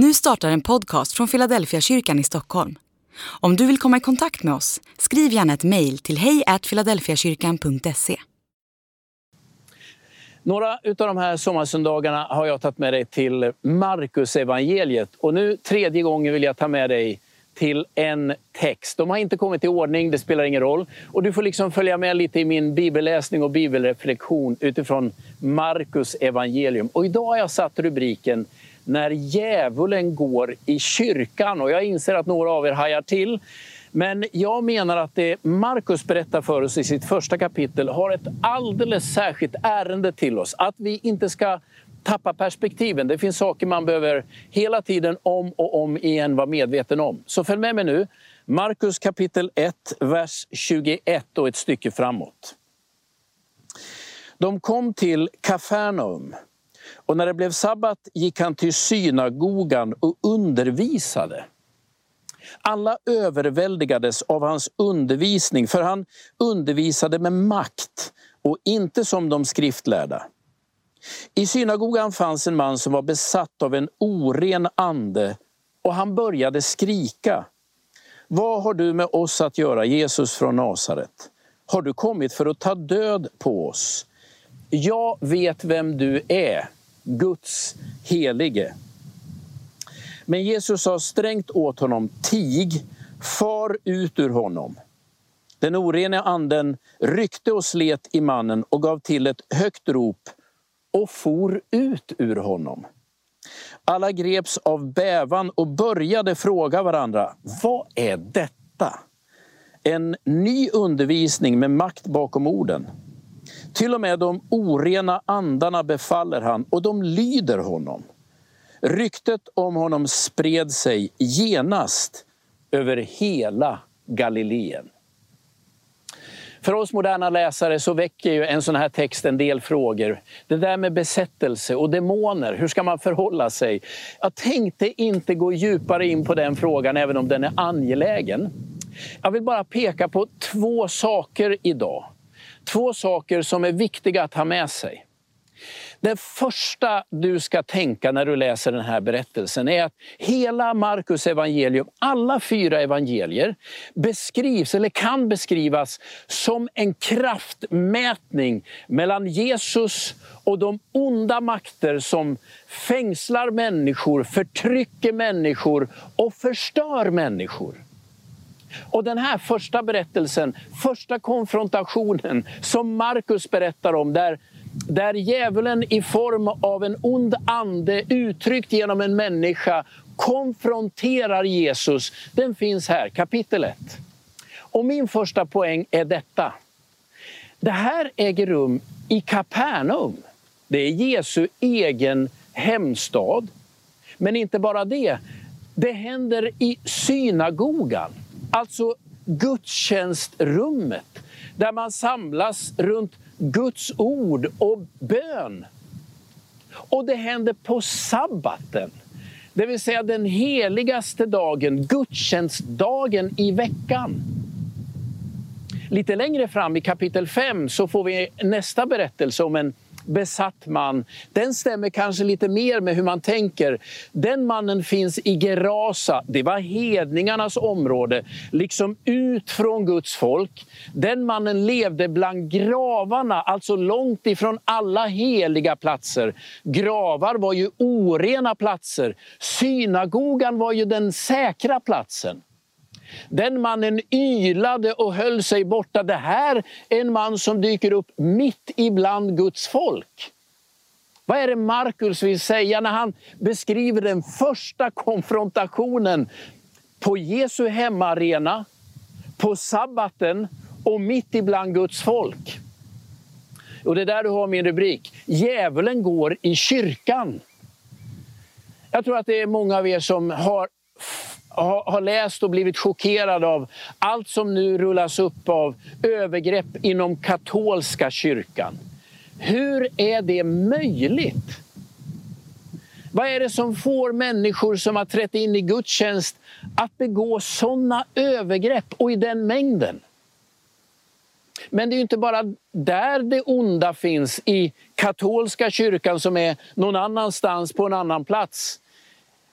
Nu startar en podcast från Philadelphia kyrkan i Stockholm. Om du vill komma i kontakt med oss, skriv gärna ett mejl till hejfiladelfiakyrkan.se. Några av de här sommarsöndagarna har jag tagit med dig till Markus evangeliet och nu tredje gången vill jag ta med dig till en text. De har inte kommit i ordning, det spelar ingen roll. Och du får liksom följa med lite i min bibelläsning och bibelreflektion utifrån Markus evangelium. Och idag har jag satt rubriken när djävulen går i kyrkan. Och jag inser att några av er hajar till. Men jag menar att det Markus berättar för oss i sitt första kapitel har ett alldeles särskilt ärende till oss. Att vi inte ska tappa perspektiven. Det finns saker man behöver hela tiden om och om igen vara medveten om. Så följ med mig nu. Markus kapitel 1, vers 21 och ett stycke framåt. De kom till Kafarnaum och när det blev sabbat gick han till synagogan och undervisade. Alla överväldigades av hans undervisning för han undervisade med makt och inte som de skriftlärda. I synagogan fanns en man som var besatt av en oren ande och han började skrika. Vad har du med oss att göra, Jesus från Nasaret? Har du kommit för att ta död på oss? Jag vet vem du är, Guds helige. Men Jesus sa strängt åt honom, tig, far ut ur honom. Den orena anden ryckte och slet i mannen och gav till ett högt rop och for ut ur honom. Alla greps av bävan och började fråga varandra, vad är detta? En ny undervisning med makt bakom orden. Till och med de orena andarna befaller han och de lyder honom. Ryktet om honom spred sig genast över hela Galileen. För oss moderna läsare så väcker ju en sån här text en del frågor. Det där med besättelse och demoner, hur ska man förhålla sig? Jag tänkte inte gå djupare in på den frågan även om den är angelägen. Jag vill bara peka på två saker idag. Två saker som är viktiga att ha med sig. Det första du ska tänka när du läser den här berättelsen är att hela Markus evangelium, alla fyra evangelier, beskrivs eller kan beskrivas som en kraftmätning mellan Jesus och de onda makter som fängslar människor, förtrycker människor och förstör människor. Och den här första berättelsen, första konfrontationen som Markus berättar om, där där djävulen i form av en ond ande uttryckt genom en människa konfronterar Jesus, den finns här, kapitel 1. Och min första poäng är detta. Det här äger rum i Kapernaum. Det är Jesu egen hemstad. Men inte bara det, det händer i synagogan, alltså gudstjänstrummet, där man samlas runt Guds ord och bön. Och det händer på sabbaten, det vill säga den heligaste dagen, gudstjänstdagen i veckan. Lite längre fram i kapitel 5 så får vi nästa berättelse om en besatt man, den stämmer kanske lite mer med hur man tänker. Den mannen finns i Gerasa, det var hedningarnas område, liksom ut från Guds folk. Den mannen levde bland gravarna, alltså långt ifrån alla heliga platser. Gravar var ju orena platser. Synagogan var ju den säkra platsen. Den mannen ylade och höll sig borta. Det här är en man som dyker upp mitt ibland Guds folk. Vad är det Markus vill säga när han beskriver den första konfrontationen på Jesu hemmaarena, på sabbaten och mitt ibland Guds folk? Och det är där du har min rubrik. Djävulen går i kyrkan. Jag tror att det är många av er som har har läst och blivit chockerad av allt som nu rullas upp av övergrepp inom katolska kyrkan. Hur är det möjligt? Vad är det som får människor som har trätt in i gudstjänst att begå sådana övergrepp och i den mängden? Men det är inte bara där det onda finns, i katolska kyrkan som är någon annanstans på en annan plats.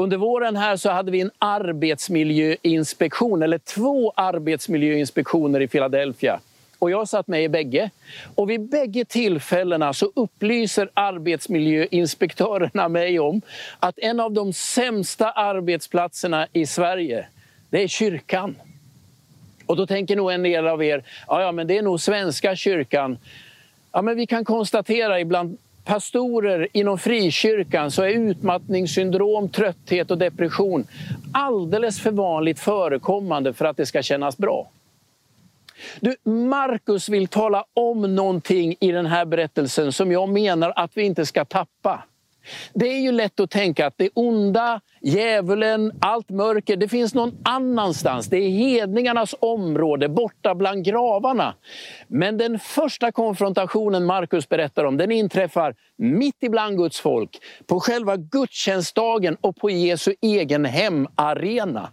Under våren här så hade vi en arbetsmiljöinspektion, eller två arbetsmiljöinspektioner i Philadelphia. Och jag satt med i bägge. Och vid bägge tillfällena så upplyser arbetsmiljöinspektörerna mig om att en av de sämsta arbetsplatserna i Sverige, det är kyrkan. Och då tänker nog en del av er, ja, ja men det är nog Svenska kyrkan. Ja, men vi kan konstatera ibland pastorer inom frikyrkan så är utmattningssyndrom, trötthet och depression alldeles för vanligt förekommande för att det ska kännas bra. Du, Markus vill tala om någonting i den här berättelsen som jag menar att vi inte ska tappa. Det är ju lätt att tänka att det onda, djävulen, allt mörker, det finns någon annanstans. Det är hedningarnas område, borta bland gravarna. Men den första konfrontationen Markus berättar om, den inträffar mitt ibland Guds folk, på själva gudstjänstdagen och på Jesu egen hemarena.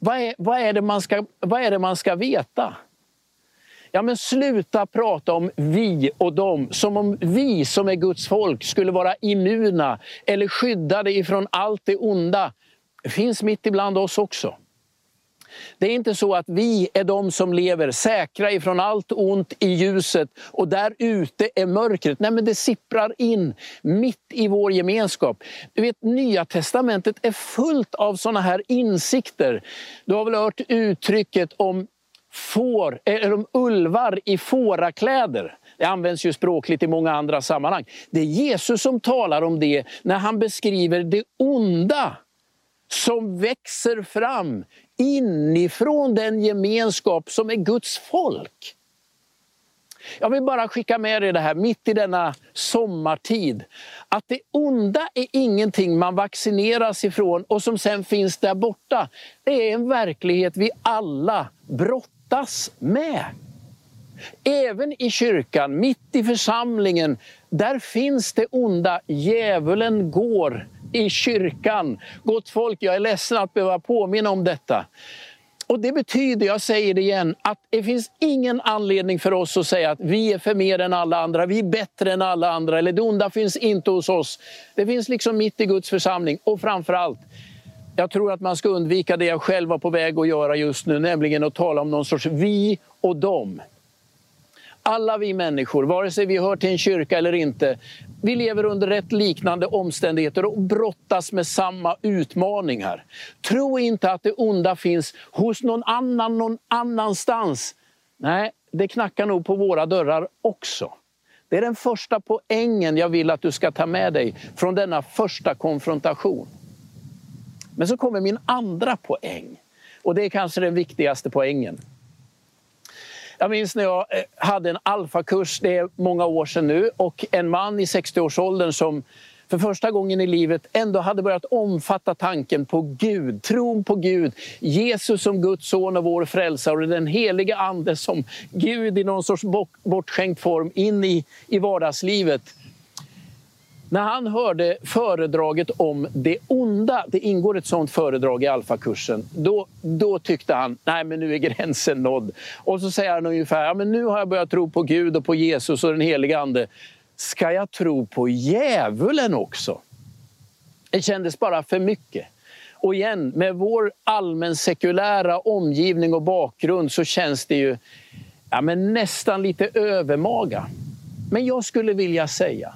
Vad är, vad, är det man ska, vad är det man ska veta? Ja, men sluta prata om vi och dem som om vi som är Guds folk skulle vara immuna eller skyddade ifrån allt det onda. Det finns mitt ibland oss också. Det är inte så att vi är de som lever säkra ifrån allt ont i ljuset och där ute är mörkret. Nej, men det sipprar in mitt i vår gemenskap. Du vet, Nya testamentet är fullt av sådana här insikter. Du har väl hört uttrycket om får, eh, eller om ulvar i fårakläder. Det används ju språkligt i många andra sammanhang. Det är Jesus som talar om det när han beskriver det onda som växer fram inifrån den gemenskap som är Guds folk. Jag vill bara skicka med er det här mitt i denna sommartid. Att det onda är ingenting man vaccineras ifrån och som sen finns där borta. Det är en verklighet vi alla brottas med. Även i kyrkan, mitt i församlingen, där finns det onda. Djävulen går i kyrkan. Gott folk, jag är ledsen att behöva påminna om detta. Och Det betyder, jag säger det igen, att det finns ingen anledning för oss att säga att vi är för mer än alla andra, vi är bättre än alla andra, eller det onda finns inte hos oss. Det finns liksom mitt i Guds församling. Och framförallt, jag tror att man ska undvika det jag själv var på väg att göra just nu, nämligen att tala om någon sorts vi och dem. Alla vi människor, vare sig vi hör till en kyrka eller inte, vi lever under rätt liknande omständigheter och brottas med samma utmaningar. Tro inte att det onda finns hos någon annan någon annanstans. Nej, det knackar nog på våra dörrar också. Det är den första poängen jag vill att du ska ta med dig från denna första konfrontation. Men så kommer min andra poäng. Och det är kanske den viktigaste poängen. Jag minns när jag eh, hade en alfakurs, det är många år sedan nu, och en man i 60-årsåldern som för första gången i livet ändå hade börjat omfatta tanken på Gud, tron på Gud, Jesus som Guds son och vår frälsare och den heliga Ande som Gud i någon sorts bortskänkt form in i, i vardagslivet. När han hörde föredraget om det onda, det ingår ett sånt föredrag i alfakursen, då, då tyckte han, nej men nu är gränsen nådd. Och så säger han ungefär, ja men nu har jag börjat tro på Gud och på Jesus och den helige Ande. Ska jag tro på djävulen också? Det kändes bara för mycket. Och igen, med vår allmänsekulära omgivning och bakgrund så känns det ju ja, men nästan lite övermaga. Men jag skulle vilja säga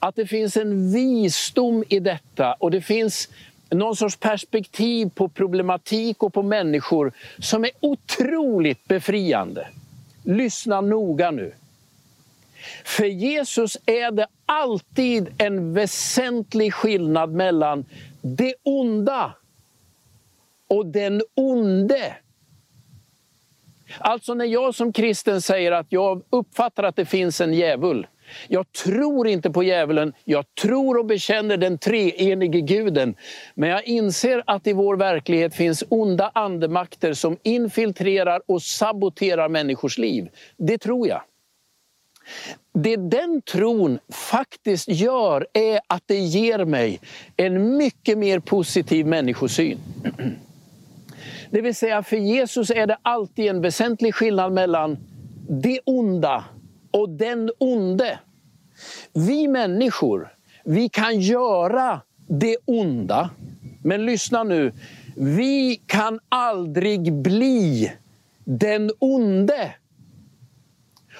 att det finns en visdom i detta och det finns någon sorts perspektiv på problematik och på människor som är otroligt befriande. Lyssna noga nu. För Jesus är det alltid en väsentlig skillnad mellan det onda och den onde. Alltså när jag som kristen säger att jag uppfattar att det finns en djävul jag tror inte på djävulen, jag tror och bekänner den treenige guden. Men jag inser att i vår verklighet finns onda andemakter som infiltrerar och saboterar människors liv. Det tror jag. Det den tron faktiskt gör är att det ger mig en mycket mer positiv människosyn. Det vill säga för Jesus är det alltid en väsentlig skillnad mellan det onda och den onde. Vi människor, vi kan göra det onda Men lyssna nu. Vi kan aldrig bli den onde.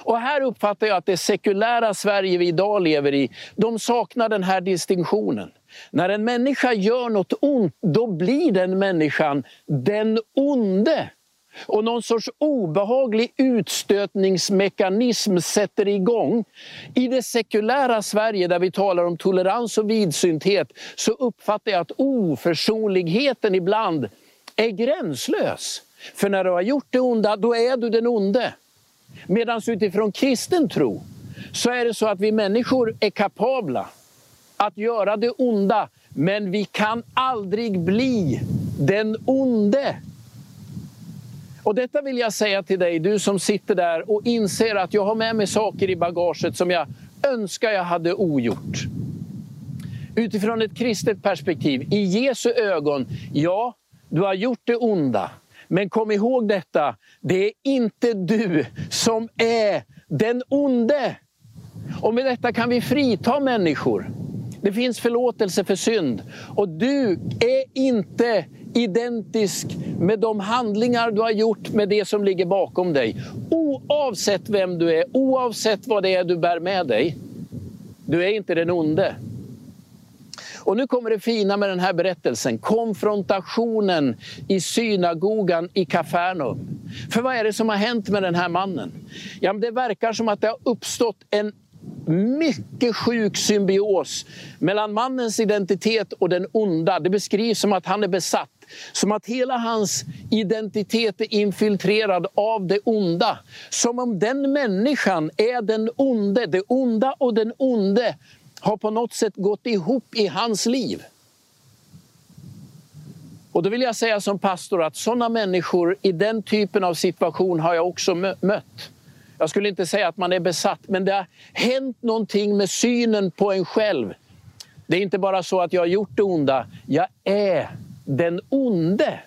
Och här uppfattar jag att det sekulära Sverige vi idag lever i, de saknar den här distinktionen. När en människa gör något ont, då blir den människan den onde. Och någon sorts obehaglig utstötningsmekanism sätter igång. I det sekulära Sverige där vi talar om tolerans och vidsynthet så uppfattar jag att oförsonligheten ibland är gränslös. För när du har gjort det onda, då är du den onde. Medan utifrån kristen tro så är det så att vi människor är kapabla att göra det onda, men vi kan aldrig bli den onde. Och detta vill jag säga till dig, du som sitter där och inser att jag har med mig saker i bagaget som jag önskar jag hade ogjort. Utifrån ett kristet perspektiv, i Jesu ögon, ja, du har gjort det onda. Men kom ihåg detta, det är inte du som är den onde. Och med detta kan vi frita människor. Det finns förlåtelse för synd. Och du är inte identisk med de handlingar du har gjort med det som ligger bakom dig. Oavsett vem du är, oavsett vad det är du bär med dig. Du är inte den onde. Och nu kommer det fina med den här berättelsen, konfrontationen i synagogan i Kafarnaum. För vad är det som har hänt med den här mannen? Ja, det verkar som att det har uppstått en mycket sjuk symbios mellan mannens identitet och den onda. Det beskrivs som att han är besatt. Som att hela hans identitet är infiltrerad av det onda. Som om den människan är den onde. Det onda och den onde har på något sätt gått ihop i hans liv. Och då vill jag säga som pastor att sådana människor i den typen av situation har jag också mött. Jag skulle inte säga att man är besatt, men det har hänt någonting med synen på en själv. Det är inte bara så att jag har gjort det onda, jag är den onde.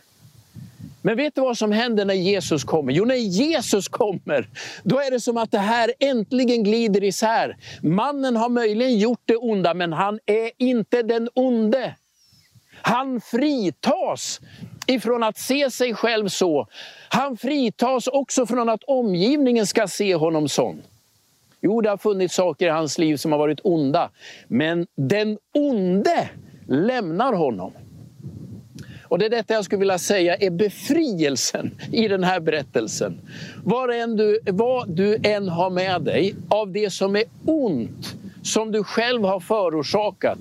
Men vet du vad som händer när Jesus kommer? Jo, när Jesus kommer, då är det som att det här äntligen glider isär. Mannen har möjligen gjort det onda, men han är inte den onde. Han fritas ifrån att se sig själv så. Han fritas också från att omgivningen ska se honom sån. Jo, det har funnits saker i hans liv som har varit onda. Men den onde lämnar honom. Och det är detta jag skulle vilja säga är befrielsen i den här berättelsen. Vad, än du, vad du än har med dig av det som är ont, som du själv har förorsakat,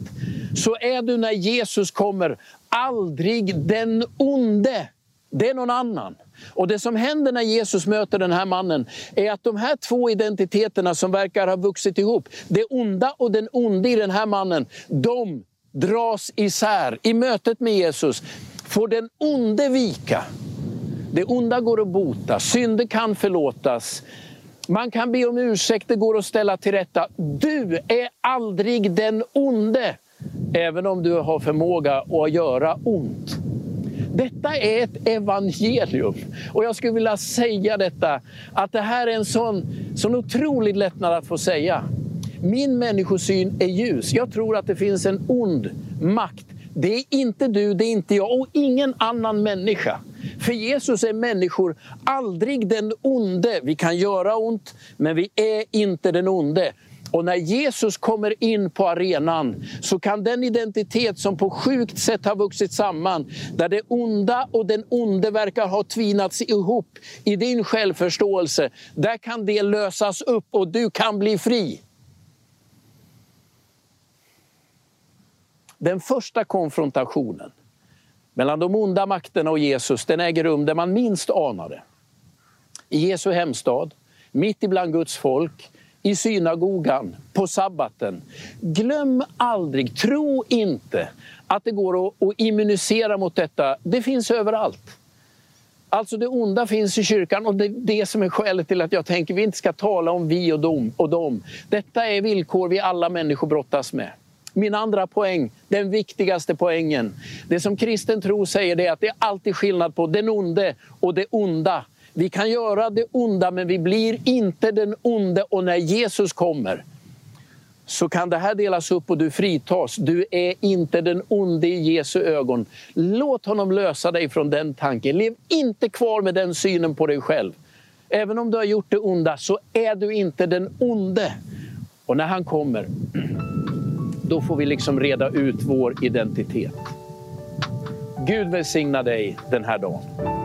så är du när Jesus kommer aldrig den onde. Det är någon annan. Och det som händer när Jesus möter den här mannen är att de här två identiteterna som verkar ha vuxit ihop, det onda och den onde i den här mannen, de dras isär i mötet med Jesus får den onde vika. Det onda går att bota, synder kan förlåtas. Man kan be om ursäkt, det går att ställa till rätta. Du är aldrig den onde, även om du har förmåga att göra ont. Detta är ett evangelium. Och jag skulle vilja säga detta, att det här är en sån, sån otrolig lättnad att få säga. Min människosyn är ljus. Jag tror att det finns en ond makt det är inte du, det är inte jag och ingen annan människa. För Jesus är människor aldrig den onde. Vi kan göra ont, men vi är inte den onde. Och när Jesus kommer in på arenan så kan den identitet som på sjukt sätt har vuxit samman, där det onda och den onde verkar ha tvinats ihop i din självförståelse, där kan det lösas upp och du kan bli fri. Den första konfrontationen mellan de onda makterna och Jesus den äger rum där man minst anar det. I Jesu hemstad, mitt ibland Guds folk, i synagogan, på sabbaten. Glöm aldrig, tro inte att det går att, att immunisera mot detta. Det finns överallt. Alltså det onda finns i kyrkan och det är det som är skälet till att jag tänker att vi inte ska tala om vi och dom. och dem. Detta är villkor vi alla människor brottas med. Min andra poäng, den viktigaste poängen. Det som kristen tro säger är att det är alltid skillnad på den onde och det onda. Vi kan göra det onda men vi blir inte den onde och när Jesus kommer så kan det här delas upp och du fritas. Du är inte den onde i Jesu ögon. Låt honom lösa dig från den tanken. Lev inte kvar med den synen på dig själv. Även om du har gjort det onda så är du inte den onde. Och när han kommer, då får vi liksom reda ut vår identitet. Gud välsigna dig den här dagen.